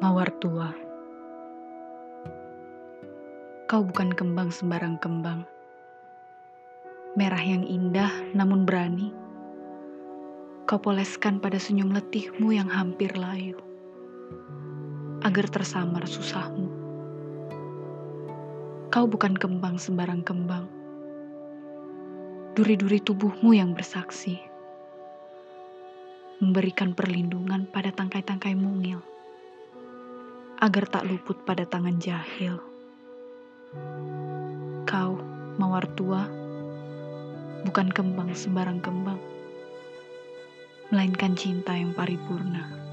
Mawar tua, kau bukan kembang sembarang kembang. Merah yang indah namun berani, kau poleskan pada senyum letihmu yang hampir layu, agar tersamar susahmu. Kau bukan kembang sembarang kembang, duri-duri tubuhmu yang bersaksi, memberikan perlindungan pada tangkai-tangkai mungil agar tak luput pada tangan jahil. Kau, mawar tua, bukan kembang sembarang kembang, melainkan cinta yang paripurna.